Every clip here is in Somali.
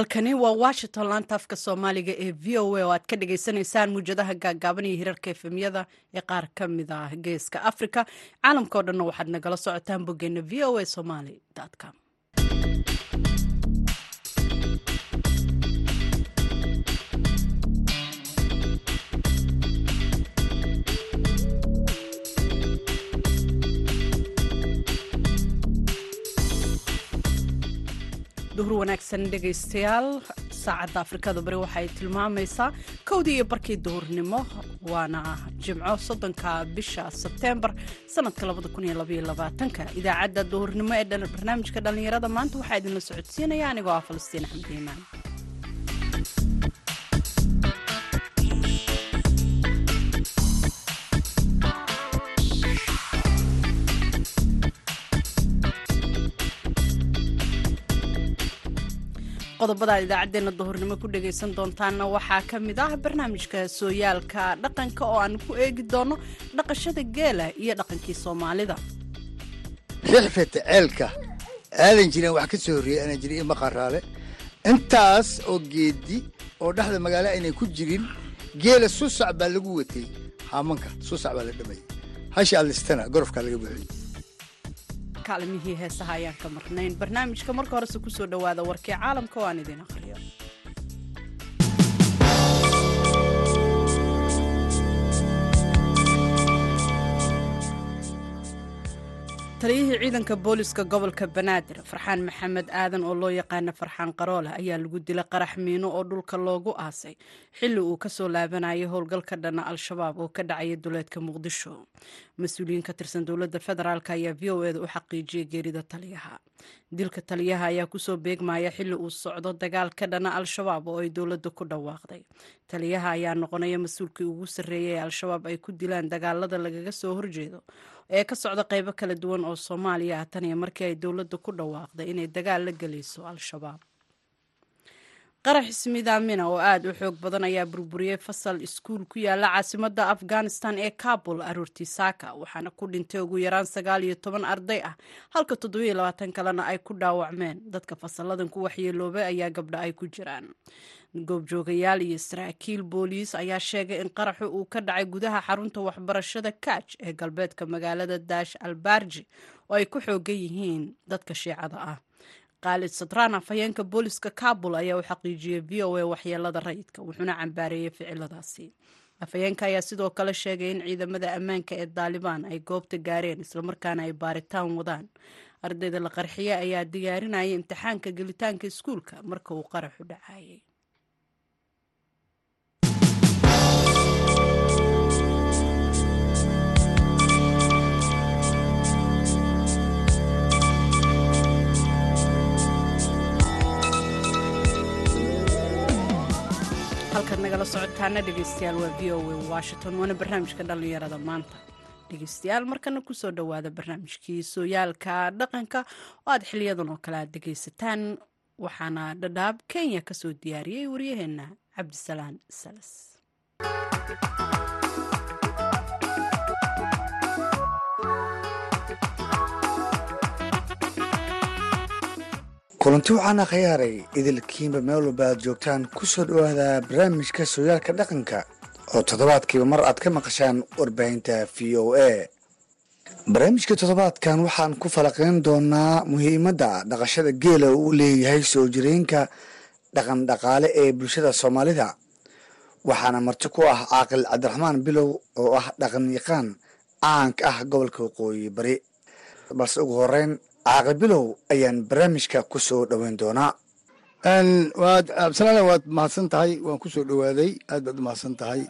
halkani waa washington laanta afka soomaaliga ee v o a oo aad ka dhagaysanaysaan muwjadaha gaagaaban iyo hirarka efemyada ee qaar ka mid ah geeska africa caalamkao dhanna waxaad nagala socotaan boggeena v o a somaly com duhur wanaagsan dhegaystayaal saacadda afrikada bari waxay tilmaamaysaa kowdii iyo barkii duhurnimo waana jimco soddonka bisha sebteembar sanadka idaacadda duhurnimo ee barnaamijka dhallinyarada maanta waxaa idinla socodsiinaya anigoo ah falastiin axmed iimaan qodobada idaacaddeenna duhurnimo ku dhagaysan doontaanna waxaa ka mid ah barnaamijka sooyaalka dhaqanka oo aan ku eegi doono dhaqashada geela iyo dhaqankii soomaalida. Rixfeta ceelka aadan jirin wax ka soo horreeyey aanan jirin ima qaraale intaas oo geedi oo dhexda magaalo aynay ku jirin geela susac baa lagu watay. Haamanka susac baa la dhamayay hashi allistana gorofkaa laga buuxiyey kaalimihii heesaha ayaan ka marnayn barnaamijka marka horese ku soo dhowaada warkii caalamka oo aan idiin aqriyo taliyihii ciidanka booliska gobolka banaadir farxaan maxamed aadan oo loo yaqaana farxaan qaroole ayaa lagu dilay qarax miino oo dhulka loogu aasay xilli uu ka soo laabanayay howlgalka dhana al-shabaab oo ka dhacaya duleedka muqdisho. Mas'uuliyiin ka tirsan dowladda federaalk ayaa v o eda u xaqiijiyay geerida taliyaha. Dilka taliyaha ayaa ku soo beegmaya xilli uu socdo dagaal ka dhana al-shabaab oo ay dowladda ku dhawaaqday. Taliyaha ayaa noqonaya mas'uulkii ugu sarreeyay ee al-shabaab ay ku dilaan dagaalada lagaga soo horjeedo ee ka socda qaybo kala duwan oo soomaaliya ah tan iyo markii ay dowladda ku dhawaaqday inay dagaal la gelayso al-shabaab qarax ismidaamina oo aada u xoog badan ayaa burburiyey fasal iskuul ku yaalla caasimadda afghanistan ee kabul aroortii saaka waxaana ku dhintay ugu yaraan sagaal iyo toban arday ah. Halka toddobiyo labaatan kalena ay ku dhaawacmeen. Dadka fasalladan ku waxyeeloobay ayaa gabdha ay ku jiraan. Goobjoogayaal iyo saraakiil booliis ayaa sheegay in qaraxu uu ka dhacay gudaha xarunta waxbarashada kaaj ee galbeedka magaalada daash albarji oo ay ku xoogan yihiin dadka shiicada ah khaalid sadraan afhayeenka booliska kabul ayaa u xaqiijiyey v o a waxyeelada rayidka wuxuuna cambaareeyey ficiladaasi. Afhayeenka ayaa sidoo kale sheegay in ciidamada ammaanka ee daalibaan ay goobta gaareen islamarkaana ay baaritaan wadaan. Ardayda la qarxiye ayaa diyaarinaya imtixaanka gelitaanka iskuulka marka uu qaraxu dhacayay halkaad nagala socotaana dhegeystayaal waa v o a washington waana barnaamijka dhallinyarada maanta. Dhegeystayaal markana ku soo dhowaada barnaamijkii sooyaalka dhaqanka oo aad xiliyadan oo kale aad dhegeysataan waxaana dhadhaab kenya ka soo diyaariyey waryaheena cabdisalaan salas kulanti waxaana khiyaaray idilkiinba meel walba aad joogtaan ku soo dhowaada barnaamijka sooyaalka dhaqanka oo toddobaadkiiba mar aad ka maqashaan warbaahinta v o a. Barnaamijka toddobaadkan waxaan ku falaqayn doonaa muhiimadda dhaqashada geela uu leeyahay soo jireenka dhaqan dhaqaale ee bulshada soomaalida waxaana marti ku ah caaqil cabdiraxmaan bilow oo ah dhaqan yaqaan caanka ah gobolka waqooyi bari. Balse ugu horeyn caaqil bilow ayaan barnaamijka ku soo dhoweyn doonaa. Waad absalaale waad mahadsan tahay waan ku soo dhowaaday aad baad u mahadsan tahay.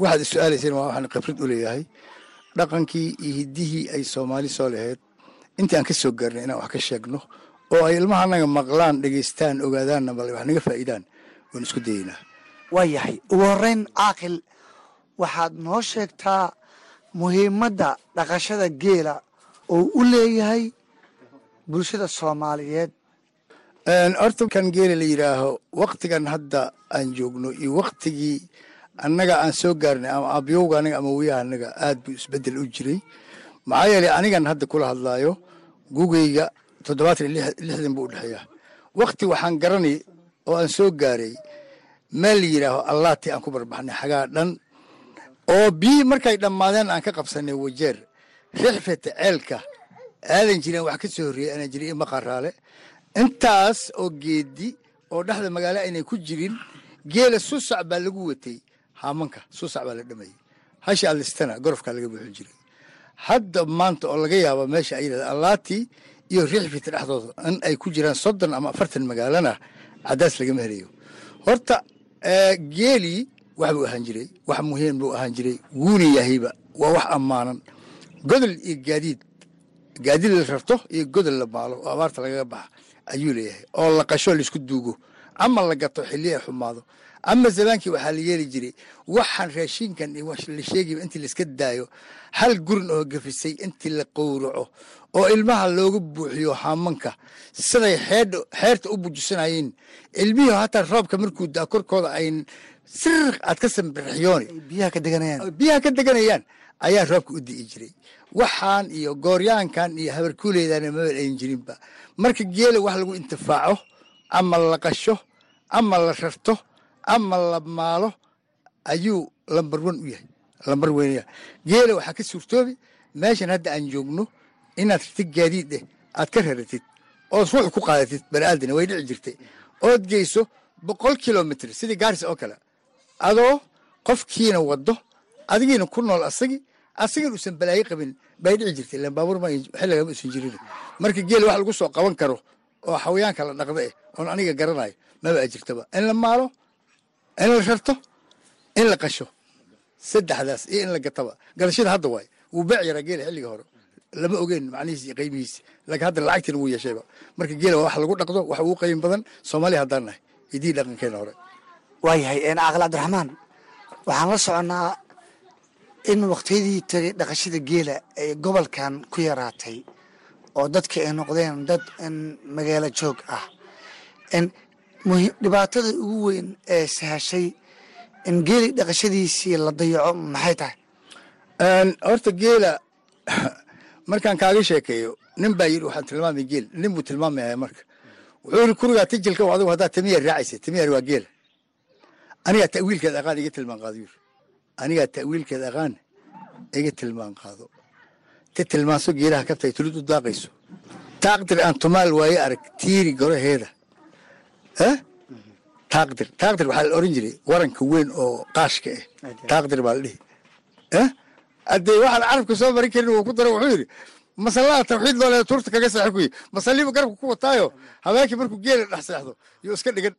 Waxaad is-su-aalayseen waa waxaan khibrad u leeyahay. Dhaqankii iyo hiddihii ay soomaali soo lahayd intii aan ka soo gaarnay inaan wax ka sheegno oo ay ilmaha anaga maqlaan dhegeystaan ogaadaanna bal wax naga faa'iidaan waan isku dayeynaa. Waa yahay. Ugu horeyn caaqil waxaad noo sheegtaa muhiimadda dhaqashada geela oo u leeyahay bulshada soomaaliyeed. Horta kan geela la yidhaaho waktigan hadda aan joogno iyo waktigii annaga aan soo gaarnay ama abyowga anaga ama wiyaha anaga aad buu isbeddel u jiray. Maxaa yeelay anigan hadda kula hadlaayo gugayga toddobaatan lixdan buu udhexeeya wakti waxaan garanay oo aan soo gaaray meel la yidhaaho allaati aan ku barbaxnay xagaa dhan oo biyihii markay dhammaadeen aan ka qabsanay wajeer rixfeta ceelka aadan jirin wax ka soo horreeyey aanan jirin ima qaraale intaas oo geedi oo dhexda magaalo aynay ku jirin geela susac baa lagu watay. Haamanka susac baa la dhamayey hasha alistana gorofkaa laga buuxin jiray. Hadda maanta oo laga yaabo meesha ay yidhahda allaati iyo rixfeta dhexdooda in ay ku jiraan soddon ama afartan magaalana cadaas lagama helayo horta geelii wax buu ahaan jiray wax muhiim buu ahaan jiray wuuna yahayba waa wax ammaanan. Godol iyo gaadiid gaadiid la rarto iyo godol la maalo oo abaarta lagaga baxa ayuu leeyahay oo la qasho la isku duugo ama la gato xilli ay xumaado. Ama zamaankii waxaa la yeeli jiray waxaan raashinkan iyo wax la sheegayba intii laiska daayo hal gurin oo gafisay intii la qowraco oo ilmaha looga buuxiyo haamanka. Siday xeerta u bujisanayeen ilmihii hataa roobka markuu daa korkooda ayn siriq aad ka deganayaan. Biyaha ka deganayaan. Ayaa roobka u di'i jiray waxaan iyo gooryaankan iyo habarkuuleydana mabal ayn jirinba. Marka geela wax lagu intifaaco ama la qasho ama la rarto ama la maalo ayuu lambar wan u yahay lambar weynaya geela waxaa ka suurtoobi meeshan hadda aan joogno inaad ratid gaadiid eh aad ka raratid ood ruux ku qaadatid baniaadana way dhici jirtay. Ood geyso boqol kilomitr sidii gaaris oo kale. Adoo qofkiina wado adigiina ku nool asagii asagiin uusan balaayo qabin bay dhici jirtay. Ilan baabuur ma xilligama usan jirin. Marka geela wax lagu soo qaban karo oo xawayaanka la dhaqda eh oon aniga garanayo maba a jirtaba. In la maalo in la rarto in la qasho. Saddexdaas iyo in la gataba. Gadashada hadda waay wuu beec yaraa geela xilliga hore. Lama ogeyn macnihiisi iyo qiimihiisi laakiin hadda lacagtiina wuu yeeshayba. Marka geela wax lagu dhaqdo wax ugu qiim badan soomaaliya haddaan nahay. Idii dhaqankeena hore. Waayahay caaqil cabdiraxmaan waxaan la soconnaa in waqtiyadii tagay dhaqashada geela ay gobolkan ku yaraatay oo dadka ay noqdeen dad magaalo joog ah dhibaatada ugu weyn ee sahashay in geeli dhaqashadiisii la dayaco maxay tahay? Horta geela markaan kaaga sheekeeyo nin baa yidhi waxaan tilmaamay geel. Nin buu tilmaamaya marka. Wuxuu yidhi kurigaa tijilka adigu haddaad timiya raacaysa timiyar waa geela anigaa ta'wiilkeed aqaan iga tilmaan qaado yiri anigaa ta'wiilkeed aqaan iga tilmaan qaado. Ta tilmaanso geelaha kabtay tulid u daaqayso. Taaqdir aan tumaal waaye arag tiiri goraheeda eh taaqdir taaqdir waxaa la oran jiray waranka weyn oo qaashka ah taaqdir baa la dhihi. Eh haddee waxaan carabka soo marin karin uu ku daro wuxuu yidhi masallada tawxiid loo leeda tuurta kaga seexo kuyi masalliibu garabka ku wataayo. Habeenkii markuu geela dhex seexdo yuu iska dhigan.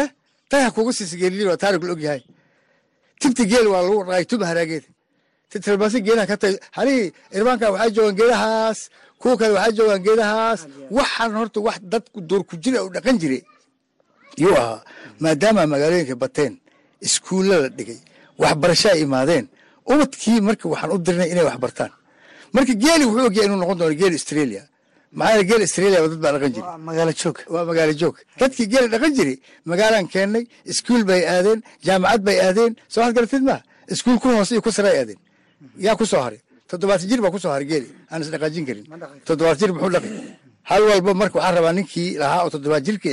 Eh taya kugu siisa geelilii waa taarigu la ogyahay tibti geel waa lagu dhaqay tuma haraageeda titilmaasi geelaha ka tay halihii irmaanka waxaa joogaan geedahaas kuwa kale waxaa joogaan geedahaas. Waxaan horta wax dad door ku jira u dhaqan jiray. Yuu ahaa maadaama magaalooyinka bateen iskuulla la dhigay waxbarasho ay imaadeen ubadkii marka waxaan u dirnay inay wax bartaan marka geeli wuxuu ogyahay inuu noqon doono geel australia maxaa geel australia dad baa dhaqan joog. Waa magaalo joog. Dadkii geela dhaqan jiray magaalaan keennay iskuul bay aadeen jaamacad bay aadeen soo waxaad garatid maa iskuul ku hoose iyo ku sare ay aadeen. Yaa ku soo haray. Toddobaatan jir baa ku soo haray geeli. Aan is dhaqaajin karin. Toddobaatan jir muxuu dhaqi hal walba marka waxaan rabaa ninkii lahaa oo toddobaat jirka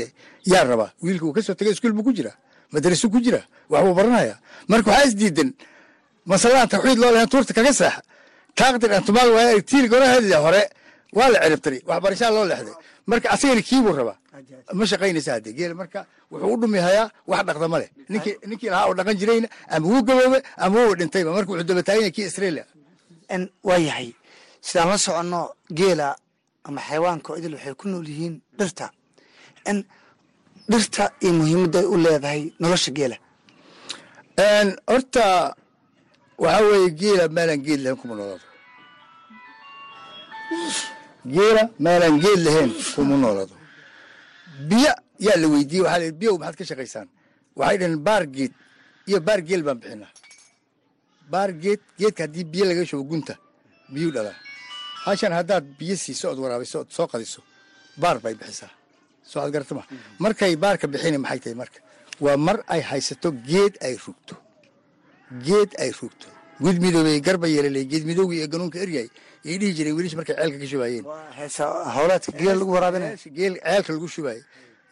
yaa rabaa. Wiilka uu ka soo tegay iskuul buu ku jiraa madrasu ku jira. Wax buu baranaya marka waxaa isdiidan masaladaan tawxiid loo lahayn tuurta kaga saaxa taaqdir aan tumaal waaya tiiri goraheedii hore waa la ciribtiray waxbarashaa loo leexday. Marka asagana kiibuu rabaa. Ma shaqaynaysa haddee geela marka wuxuu u dhumi hayaa wax dhaqda ma leh. Ninkii ninkii lahaa oo dhaqan jirayna ama wuu gaboobe ama wuu dhintayba marka wuxuu daba taagan yahay kii australia. Waa yahay. Sidaan la soconno geela ama xayawaanka oo idil waxay ku nool yihiin dhirta. In dhirta iyo muhiimadda ay u leedahay nolosha geela. Horta waxaa weeye geela meelaan geed lahayn kuma noolaado geela meelaan geed lahayn kuma noolaado. Biyo yaa la weydiiyey waxaa la biyow maxaad ka shaqaysaan? Waxay dhaheen baar geed. Iyo baar geel baan bixinaa. Baar geed geedka haddii biyo laga shubo gunta biyuu dhalaa. Hashan haddaad biyo siiso ood waraabiso ood soo qadiso baar bay bixisaa. Soo ad garata ma? Markay baarka bixina maxay tahay marka? Waa mar ay haysato geed ay rugto. Geed ay rugto. Gud midoobey garba yeelaley geed midowgii ee ganuunka eryay yay dhihi jireen welish markay ceelka ka geel ceelka lagu shubaayey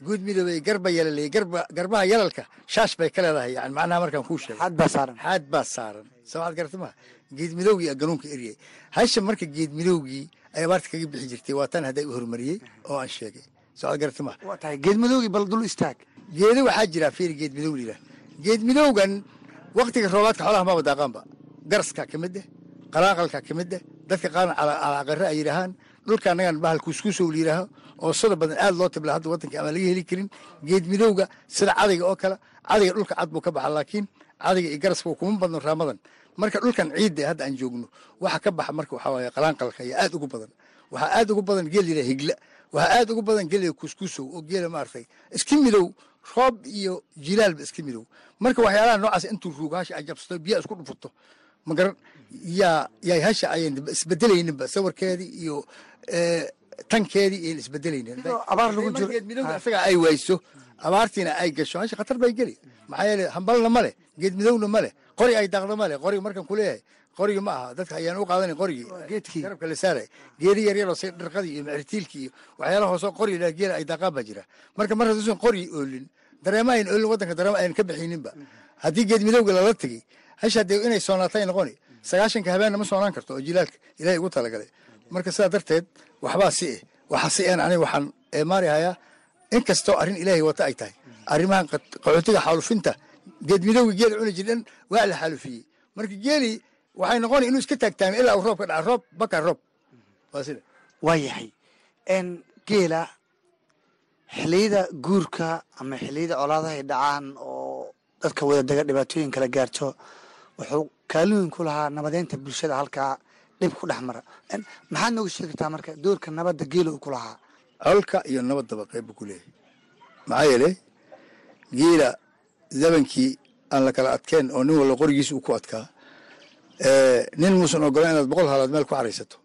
guud midoobey garba yalaley garba garbaha yalalka shaash bay ka leedahay. Yani macnaha markaan kuu sheegay. Xaad baa saaran. Soo waxaad garata maha geed midowgii aa ganuunka eryay hasha marka geed midowgii ay abaarta kaga bixi jirtay waa tan hadday u horumariyey oo aan sheegay. Soo waxaad garata maha waa tahay geed madowgii bal dul istaag. Geedo waxaa jira fiiri geed midow lilah geed midowgan waktiga roobaadka xoolaha maba daaqaanba garaska ka mid eh qalaaqalka ka mid eh dadka qaarna calaaqare ay yidhaahaan dhulka annagan bahal kuuskuusow la yidhaaho oo sida badan aad loo tibla hadda waddanka ama laga heli karin geed midowga sida cadayga oo kale. Cadayga dhulka cad buu ka baxa laakiin cadayga iyo garaska kuma badno raamadan. Marka dhulkan ciidda hadda aan joogno waxa ka baxa marka waxaa qalaanqalka ayaa aad ugu badan. Waxaa aad ugu badan geel yidhaha higla. Waxaa aad ugu badan geela kuuskuusow oo geela maaragtay iska midow roob iyo jilaalba iska midow. Marka waxyaalaha noocaas intuu ruugo hasha ay jabsato biyaa isku dhufurto magaran yaa yaay hasha ayan isbedelayninba sawirkeedii iyo tankeedii iyan isbedelaynin abaar lagu jiro. Geed midowga isagaa ay wayso abaartiina ay gasho hasha khatar bay geli. Maxaa yeele hambalna ma leh geed midowna ma leh qori ay daaqdo ma leh qoriga markaan kuleeyahay qorigi ma aha dadka ayaan u qaadanin qorigii garabka la saaray geedi yar yaroo say dharqadii iyo macritiilkii iyo waxyaalaha hoosoo qori la geela ay daaqaan baa jira. Marka mar hadduusan qori oolin dareema ayn oolin waddanka dareema aynan ka bixininba haddii geed midowga lala tegey hasha dee inay soonaatay noqoni. Sagaashanka habeenna ma soonaan karto oo jilaalka ilaahay ugu talagalay. Marka sidaa darteed waxbaa si eh. Waxa si en aniga waxaan eemaari hayaa in kastoo arrin ilaahay wata ay tahay. Arrimahan qaxootiga xaalufinta geed midowga geela cuni jirdhan waa la xaalufiyey. Marka geelii waxay noqoni inuu iska taagtaamay ilaa uu roob dhaca roob baka roob. Waa sida. Waa yahay. Geela xiliyada guurka ama xiliyada colaadaha ay dhacaan oo dadka wada dega dhibaatooyin kala gaarto wuxuu kaalooyin ku lahaa nabadeynta bulshada halkaa dhib ku dhex mara. Maxaad nooga sheegi kartaa marka doorka nabadda geela uu ku lahaa? Colka iyo nabaddaba qayb buu ku leeyahay maxaa yeelay geela zamankii aan la kala adkeen oo nin walba qorigiisa uu ku adkaa nin muusan ogolan inaad boqol halaad meel ku xaraysato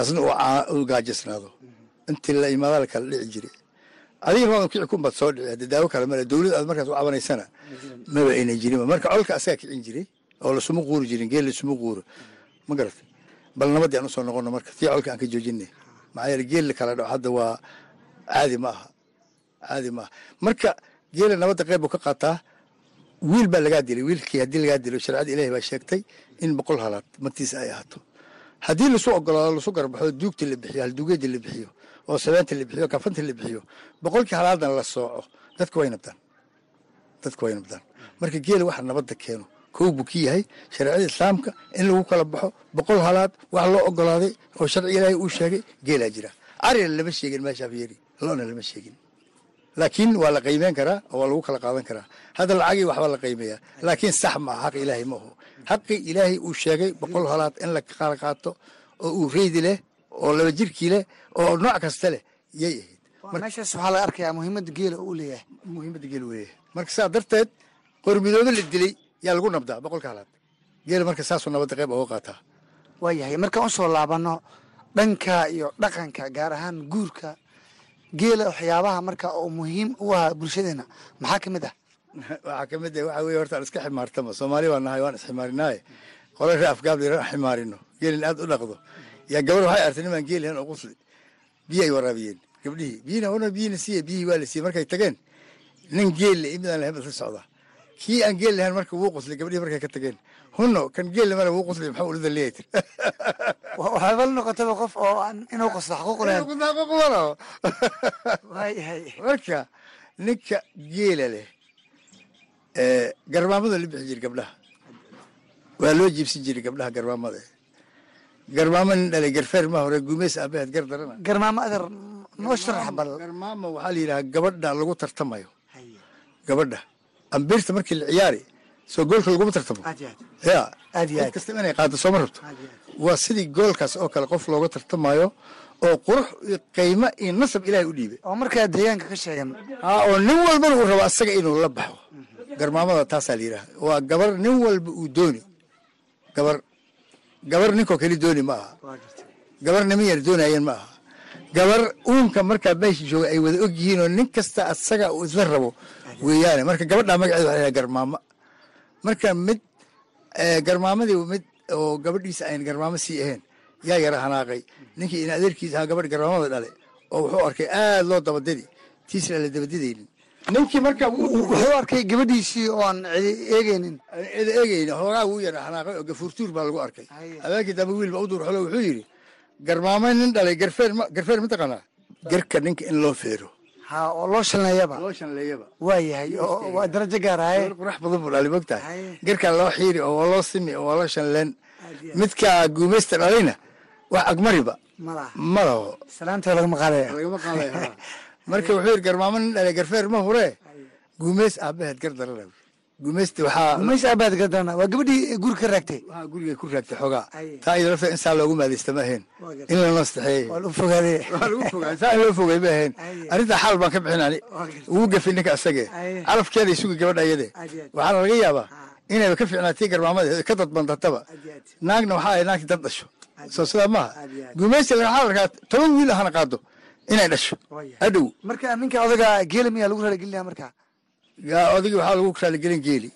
asna uu gaajasnaado intii la imaadaa la kala dhici jiray. Adiga maadan kici kunbaad soo dhici hadde daawo kale male dowlad aad markaas u cabanaysana maba aynan jirinba marka colka asagaa kicin jiray oo lasuma quuri jirin geel lasuma quuro ma garatay bal nabadii aan u soo noqono marka colka aan ka joojinay maxaa yeele geel la kala dhaco hadda waa caadi ma aha. Caadi ma aha. Marka geela nabadda qayb buu ka qaataa wiil baa lagaa dilay wiilkii haddii lagaa dilo sharcada ilaahi baa sheegtay in boqol halaad martiisa ay ahaato. Haddii lasu ogolaado lasu garbaxo duugta la bixiyo halduugeeda la bixiyo oo sabeenta la bixiyo kafanta la bixiyo boqolkii halaadna la sooco dadka way nabdaan dadka way nabdaan marka geela waxa nabadda keeno kow buu ki yahay. Shareecada islaamka in lagu kala baxo boqol halaad wax loo ogolaaday oo sharciga ilaahay uu sheegay geelaa jira. Arina lama sheegin meeshaa fiiri loona lama sheegin. Laakiin waa la qiimeyn karaa oo waa lagu kala qaadan karaa. Hadda lacagii waxbaa la qiimeeyaa. Laakiin sax ma aha xaq ilaahay ma aho xaqii ilaahay uu sheegay boqol halaad in la kala qaato oo uu reydi leh oo laba jirkii leh oo nooc kasta leh yay ahayd. Meeshaas waxaa laga arkayaa muhiimadda geela uu leeyahay. Muhiimadda geel weeye. Marka saa darteed qormidoobe la dilay yaa lagu nabdaa boqolka halaad geela marka saasuu nabadda qayb oga qaataa waa yahay. Markaan u soo laabano dhanka iyo dhaqanka gaar ahaan guurka geela waxyaabaha marka oo muhiim u ah bulshadeena maxaa ka mid ah? Waxaa ka mid ah waxaa weye horta aan iska ximaartama. Soomaali baan nahay waan isximaarinaaye qole ree afgaabli aan ximaarino. Geelin aad u dhaqdo. Yaa gabar waxay artay nimaan geel lahayn oo qusli biyo ay waraabiyeen gabdhihii. Biyina biyina siiye biyihii waa la siiyey. Markay tageen nin geel le imid aan lahayn bas la socda kii aan geel lahayn marka wuu quslay gabdhihii markay ka tageen hunno kan geel lamana wuu quslay maxaa ulada leeyahay tir waxaaba la noqotaba qof oo aan inuu qoslo xaquuq lahayn marka ninka geela leh garmaamada la bixi jiray gabdhaha waa loo jiibsin jiray gabdhaha garmaamada garmaamo nin dhalay garfeer ma hore gumeys aabaheed gar darana garmaamo adeer noo sharax bal garmaamo waxaa la yidhaha gabadha lagu tartamayo gabadha ambirta markii la ciyaari soo goolka laguma tartamo ya cid kasta inay qaado sooma rabto. Waa sidii goolkaas oo kale qof looga tartamayo oo qurux iyo qiimo iyo nasab ilaahay u dhiibay. Oo markaa deegaanka ka sheegan. Oo nin walbana uu rabo asaga inuu la baxo. Garmaamada taasaa la yidhaha waa gabar nin walba uu dooni. Gabar gabar ninkoo keli dooni ma aha. Gabar niman yar doonayeen ma aha gabar uunka markaa meesha jooga ay wada og yihiin oo nin kasta asaga uu isla rabo weeyaane. Marka gabadhaa magaceeda yidhaha garmaamo. Marka mid eh, garmaamadii mid oo gabadhiisa ayn garmaamo sii ahayn yaa yara hanaaqay. Ninkii in adeerkiisa ahaa gabadh garmaamada dhale oo wuxuu arkay aad loo dabadadi tiisna la dabadidaynin. Ninkii marka wuxuu arkay gabadhiisii oo aan cidi eegaynin ida eegayna hoogaa wuu yara xanaaqay oo gafuurtuur baa lagu arkay. Habeenkii dambe wiil baa u duur xolo wuxuu yidhi garmaamay nin dhalay garfeer ma garfeer ma taqaanaa? Garka ninka in loo feero. Ha oo loo shalneeyaba loo shanleeyaba waa yahay oo waa darajo gaaraye gabar qurax badan buu dhalay Haye. garkaa loo xiiri oo waa loo simi oo waa loo shanleen midka guumaysta dhalayna wax agmariba malaha. Ma laho salaanta lagama qaadaya lagama qaaday marka wuxuu yidhi garmaamo nin dhalay garfeer ma huree? Guumays aabaheed gar darana guumaysta waxaa maysa abaad gadana waa gabadhii guri ka raagtay. Guriga ku raagtay xoogaa. Taa iyada lafta in saa loogu maadaysta ma ahayn. In la nastaxeeyey waa lagu fogaaday waa lagu fogaa saa in loo fogay ma ahayn. Arrintaa xaal baan ka bixin ani Waa gartay. wuu gafay ninka asage Aye. calafkeeda isuga gabadha aad. waxaana laga yaabaa Ah. inayba ka fiicnaatii garmaamada ka dadbantataba naagna waxaa ay naagti dad dhasho. Soo sidaa maaha. Guumaysi waxaa la arkaa toban wiil ahana qaado inay dhasho. Hadhow. Marka ninka odaga geela miyaa lagu raaligelinaya marka gaa odagii waxaa lagu raaligelin geeli.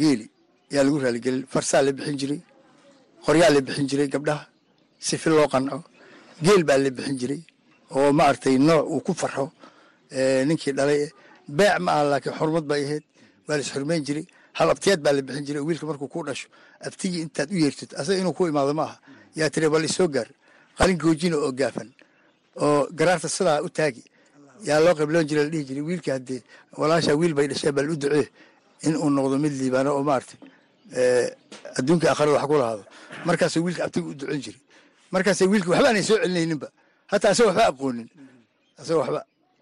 Geeli yaa lagu raaligelin. Farsaa la bixin jiray qoryaa la bixin jiray gabdhaha si fil loo qanco. Geel baa la bixin jiray oo maaragtay nooc uu ku farxo. Ninkii dhalay eh. beec ma aha laakiin xurmad bay ahayd. Waa la isxurmayn jiray. Hal abtiyaad baa la bixin jiray. Wiilka markuu ku dhasho abtigii intaad u yeertid asaga inuu ku imaado ma aha yaa tiri bal isoo gaar. Qalin goojina oo gaafan oo garaarta sidaa u taagi yaa loo qibloon jiray la dhihi jiray wiilka haddee walaashaa wiil bay dhashee bal u ducee in uu noqdo mid liibaano oo maaragtay eh, adduunka akhrada wax ku lahaado. Markaasuu wiilka abtiga u ducin jiray. Markaasay wiilka waxba aanay soo celinayninba. Hataa asagoo waxba aqoonin. Asagoo waxba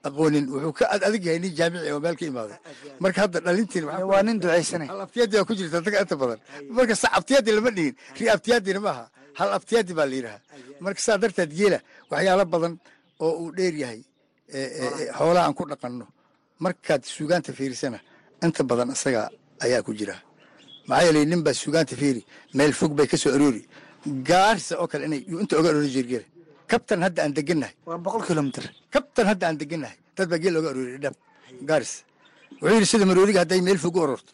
aqoonin wuxuu ka ad adag yahay nin jaamici oo meel ka imaaday. Marka hadda dhalintiin waa nin ducaysanay hal abtiyaadi ku jirta dadka inta badan. Marka sa abtiyaadi lama dhigin ri abtiyaadina maaha. Hal abtiyaadi baa la yidhaha marka saa darteed geela waxyaalo badan oo uu dheer yahay xoolaha aan ku dhaqanno. Markaad suugaanta fiirisana inta badan isaga ayaa ku jira. Maxaa yeelay nin baa suugaanta fiiri meel fog bay ka soo aroori. Gaarisa oo kale inay inta oga aroori jir geela kabtan hadda aan degannahay waa boqol kilomitr kabtan hadda aan degannahay dad baa geel oga aroori dhab gaaris wuxuu yidhi sida maroodiga hadday meel fog u ororto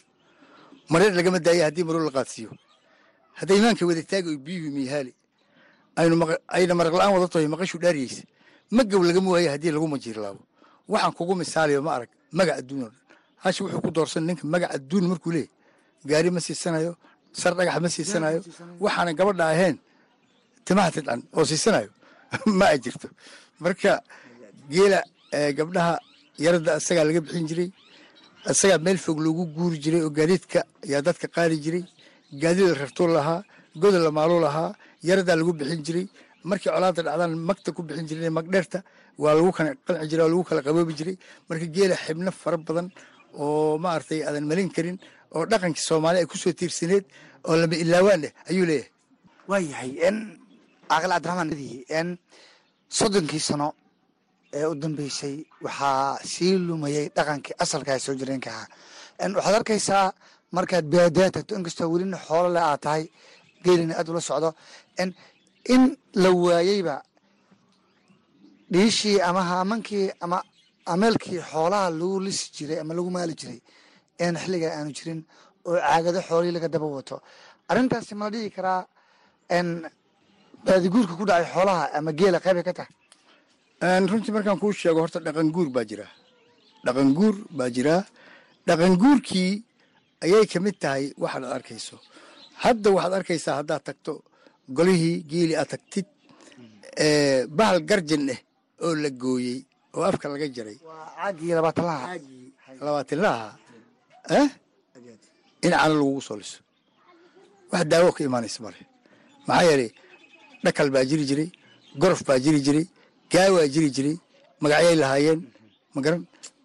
mareer lagama daaya haddii maroor la qaadsiiyo. Hadday imaanka wada taagi oy biyuhu miihaali ayna maraq la'aan wada tahay maqashu dhaariyeysa magaw lagama waayo haddii lagu majiirlaabo? Waxaan kugu misaaliyo ma arag magac adduun oo dhan hashi wuxuu ku doorsan ninka magac adduun markuu leeyahy gaari ma siisanayo sar dhagax ma siisanayo. Waxaana gabadha ahayn timaha tidcan oo siisanayo. Ma ay jirto. Marka geela eh, gabdhaha yarada isagaa laga bixin jiray isagaa meel fog loogu guuri jiray oo gaadiidka ayaa dadka qaadi jiray. Gaadiid la rartuu lahaa goda la maaluu lahaa yaradaa lagu bixin jiray markii colaada dhacdaan magta ku bixin jiray magdheerta waa lagu kala qanci jiray waa lagu kala qaboobi jiray. Marka geela xibno fara badan oo maaragtay aadan malin karin oo dhaqankii soomaali ay ku soo tiirsaneed oo lama ilaawaan leh ayuu leeyahay. Waa yahay n caaqil cabdiraxmaan n soddonkii sano ee u dambeysay waxaa sii lumayay dhaqankii asalkaa soo jireenka ahaa. N waxaad arkaysaa markaad baadiyaa tagto inkastoo welina xoolo le aad tahay geelina aad ula socdo. N in la waayeyba dhiishii ama haamankii ama ameelkii xoolaha lagu lisi jiray ama lagu maali jiray een xilligaa aanu jirin oo caagado xoolihii laga daba wato. Arrintaasi ma la dhihi karaa n baadiguurka ku dhacay xoolaha ama geela qeybay ka tahay? Runtii markaan kuu sheego horta dhaqan guur baa jira. Dhaqan guur baa jiraa dhaqan guurkii ayay ka mid tahay waxaad arkayso. Hadda waxaad arkaysaa haddaad tagto golihii geeli aad tagtid ee, bahal garjan eh oo la gooyey oo afka laga jaray. Waa caagii labaatan laha labaatan laha eh in cano lagugu soo liso. Wax daawo ka imaanaysa male maxaa yeelay dhakal baa jiri jiray gorof baa jiri jiray gaawaa jiri jiray magacyay lahaayeen. Magaran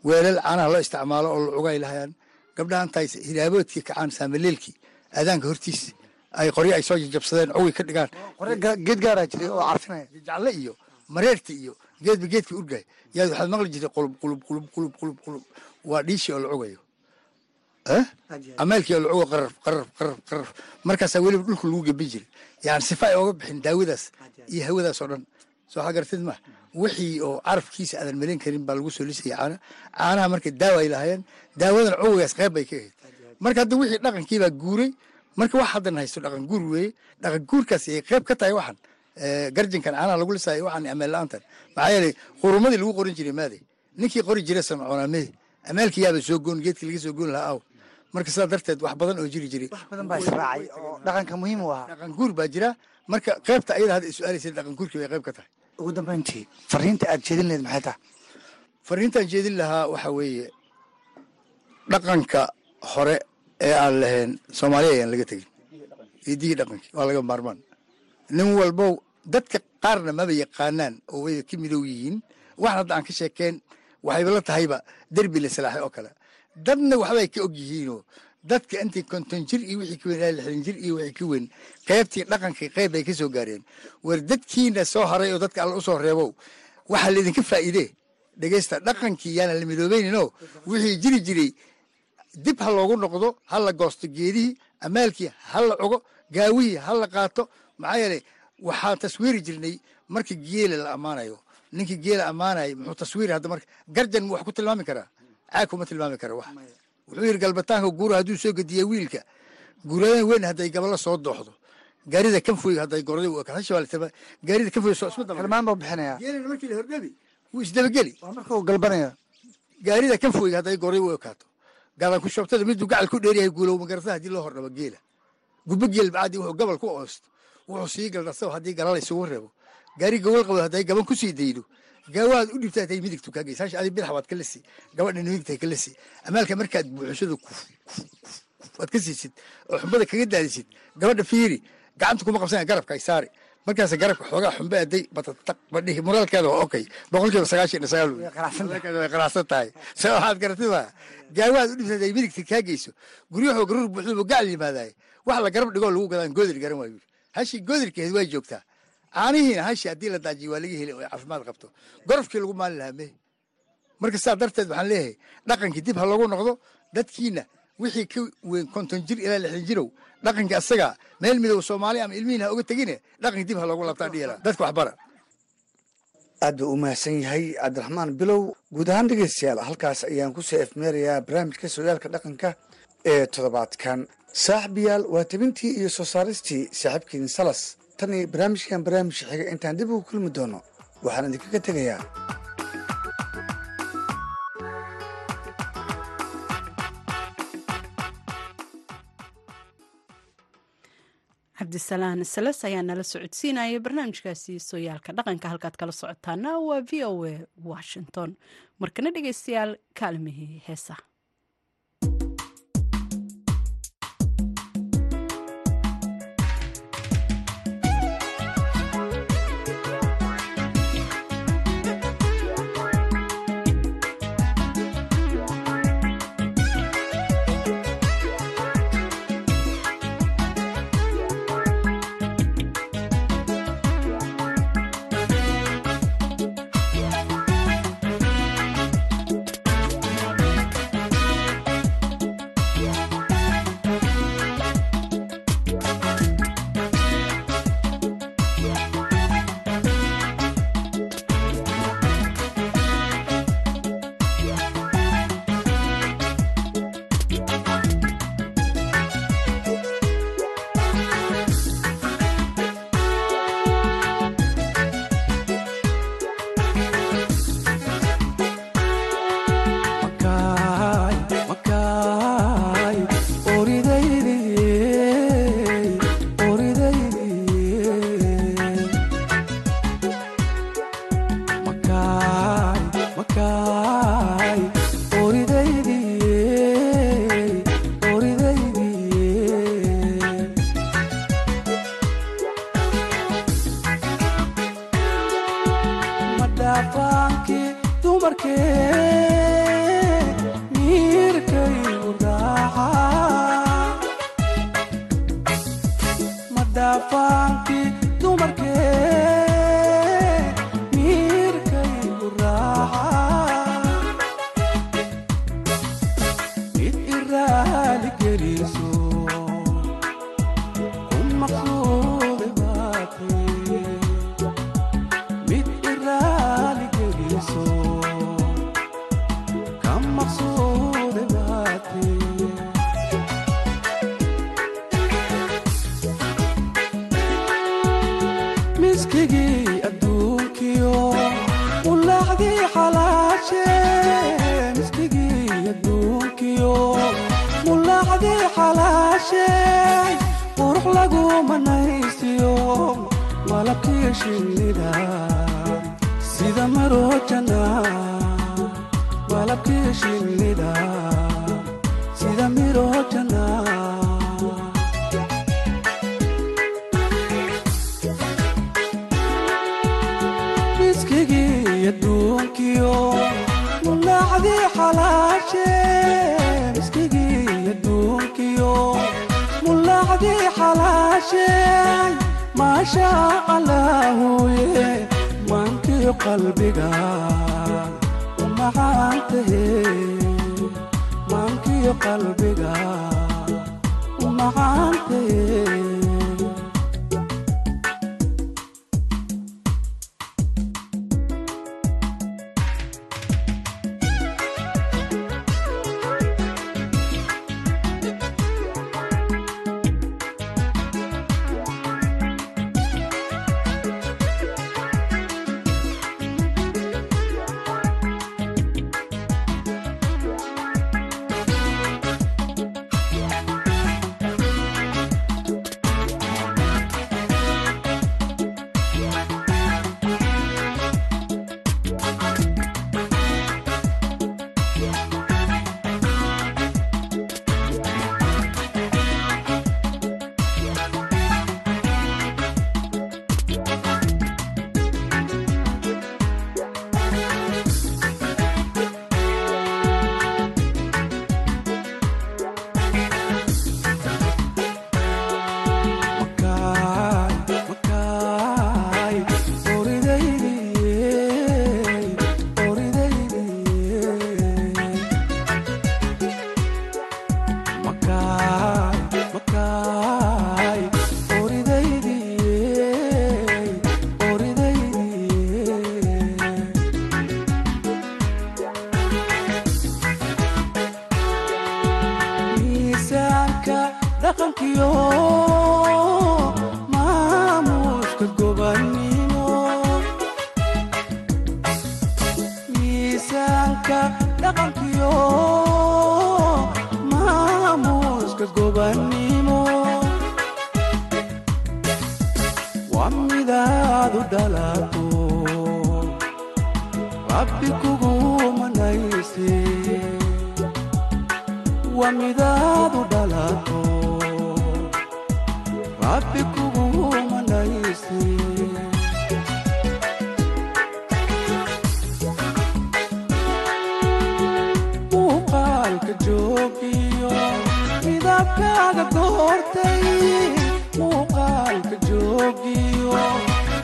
weelal caanaha loo isticmaalo oo lucugay lahaayaan. Gabdhaha intaay hiraaboodkii kacaan saamaleelkii aadaanka hortiis ay qoryo ay soo jajabsadeen cugi ka dhigaan. Geed gaaraa jiray oo carfinaya jacle iyo mareerta iyo geedba geedkii urgay yaa waxaad maqli jirtay qulub qulub qulub qulub qulub qulub. Waa dhiishii oo la cugayo. Ameelkii oo la cugo qaraf qaraf qaraf qaraf markaasaa weliba dhulka lagu gebin jiray yani sifa ay ooga bixin daawadaas iyo hawadaas oo dhan. Soo xagartid ma. Wixii oo carafkiisa aadan melin karin baa lagu soo lisaya caana. Caanaha marka daawa ay lahaayeen daawadan cugigaas qayb bay ka ahayd. Marka hadda wixii dhaqankii baa guuray marka wax haddan haysto dhaqan guur weeye dhaqan guurkaas ay qayb ka tahay waxan Eh, garjankan caanaha lagu lisaayo waxaan ameel la'aantan maxaa yeelay qurumadii lagu qoran jiray maaday ninkii qori jira samcoonamee amaalkii yaaba soo goon geedkii laga soo goon lahaa aw. Marka sidaa darteed wax badan oo jiri jiray. Wax badan baa israacay oo dhaqanka muhiim u ahaa. Dhaqan guur baa jira. Marka qaybta ayada hadda is-aalaysa dhaqan guurkii bay qayb ka tahay. Ugu dambeyntii fariinta aad jeedin lahayd maxay tahay? Fariintaan jeedin lahaa waxaa weeye dhaqanka hore ee aan lahayn soomaaliya ayaan laga tegin. Hidigii dhaqankii waa laga maarmaan. Nin walbow dadka qaarna maba yaqaanaan oo way ka midow yihiin. Waxan hadda aan ka sheekeen waxayba la tahayba derbi la salaaxay oo kale. Dadna waxbay ka og yihiinoo dadka intii konton jir iyo wixii ka weyn ilaa lixdan jir iyo wixii ka weyn qaybtii dhaqankii qayb bay ka gaareen. War dadkiina soo haray oo dadka alla u soo reebow waxaa laydinka faa'iidee? Dhegeysta dhaqankii yaana la midoobeyninoo wixii jiri jiray dib ha loogu noqdo ha la goosto geedihii amaalkii ha la cugo gaawihii ha la qaato maxaa yeelay waxaan taswiiri jirnay marka geela la ammaanayo ninkii geela ammaanaya muxuu taswiiri hadda marka garjan wax ku tilmaami karaa. Caag kuma tilmaami kara wax. Wuxuu yidhi galbataanka guura hadduu soo gediya wiilka guuradan weyn hadday gabalo soo dooxdo. Gaarida kanfoyga hadday gorday u gaarida kanfoyga soo isma daba tilmaan buu bixinayaa. Geelina markii la hordhabi wuu isdabageli waa marka uu galbanaya gaarida kanfoyga hadday goray u ekaato gadan ku shobtada miduu gacal ku dheeryahay guulow magarata haddii loo hordhabo geela. Gubbo geel bacdi wuxuu gabal ku oosto. Wuxuu sii galdharsaba haddii galala isugu reebo. Gaari gawal qabo hadday gaban ku sii daydo. Gaawaad u dhibtaa tay midigtu kaa geysa hash adi bidax waad ka lisi gabadha midigtay ka amaalka markaad buuxishada waad ka siisid. Oo xumbada kaga daadisid. Gabadha fiiri. Gacanta kuma qabsana garabka ay saari markaas garabka xoogaa xumbe aday batataq badhihi muraalkeeda waa okay. Boqolkiiba sagaashan sagaal way qanacsan tahay. Se waxaad garatay gaawaad u dhibtaa ay midigta kaa geyso guryahoo garuur buuxduba gacal yimaadaay wax la garab dhigoo lagu gadaan goodir garan waayo hashi goodirkeed way joogtaa caanihiina hashi haddii la daajiyo waa laga heli oo caafimaad qabto. Gorofkii lagu maalin lahaa mehe marka saa darteed waxaan leeyahay dhaqankii dib ha loogu noqdo dadkiina wixii ka weyn konton jir ilaa lixdan jirow dhaqankii asaga meel midow soomaali ama ilmihiin ha uga tegine dhaqankii dib ha loogu laabtaan dhiyala dadka waxbara. Aad buu u mahadsan yahay cabdiraxmaan bilow. Guud ahaan dhegeystayaal halkaas ayaan ku soo efmeerayaa barnaamijka sooyaalka dhaqanka ee toddobaadkan. Saaxiibayaal waa tabintii iyo soo saaristii saaxiibkiin salas. Tan iyo barnaamijkan barnaamijka xiga intaan dib ugu kulmi doono. Waxaan idinkaga tegayaa cabdisalaan salas ayaa nala socodsiinaya barnaamijkaasi sooyaalka dhaqanka halkaad kala socotaana waa v o a washington. Markana dhegeystayaal kaalmihii heesaha dumarkee iyo mulaacdii xalaashay qurux laguma naysiyo malabkii shinnida sida maroo janna malabkii shinnida xalaashe maasha allaahuye maankiyo qalbiga u macaantahe maankiyo qalbiga u macaantahe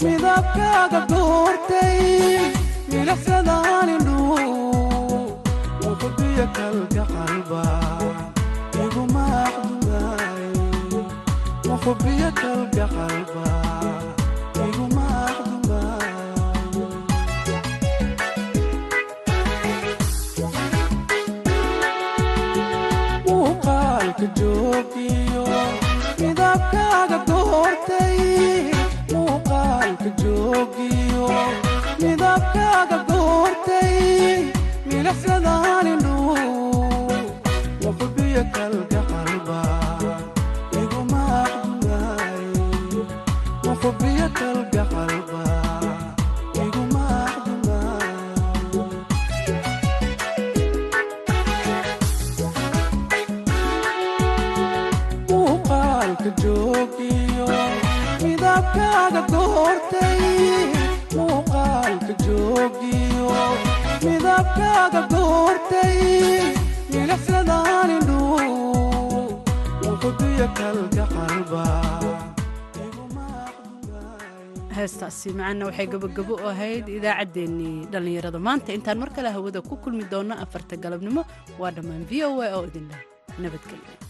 midabkaaga doortay milaxsadaan indhuu muxubiya kalka qalba iguma aqdumaay muuqaalka joogiyo midabkaaga heestaasi macana waxay gabogabo u ahayd idaacaddeenii dhallinyarada. Maanta intaan mar kale hawada ku kulmi doonno afarta galabnimo waa dhammaan v o a oo idin leh nabadgelyo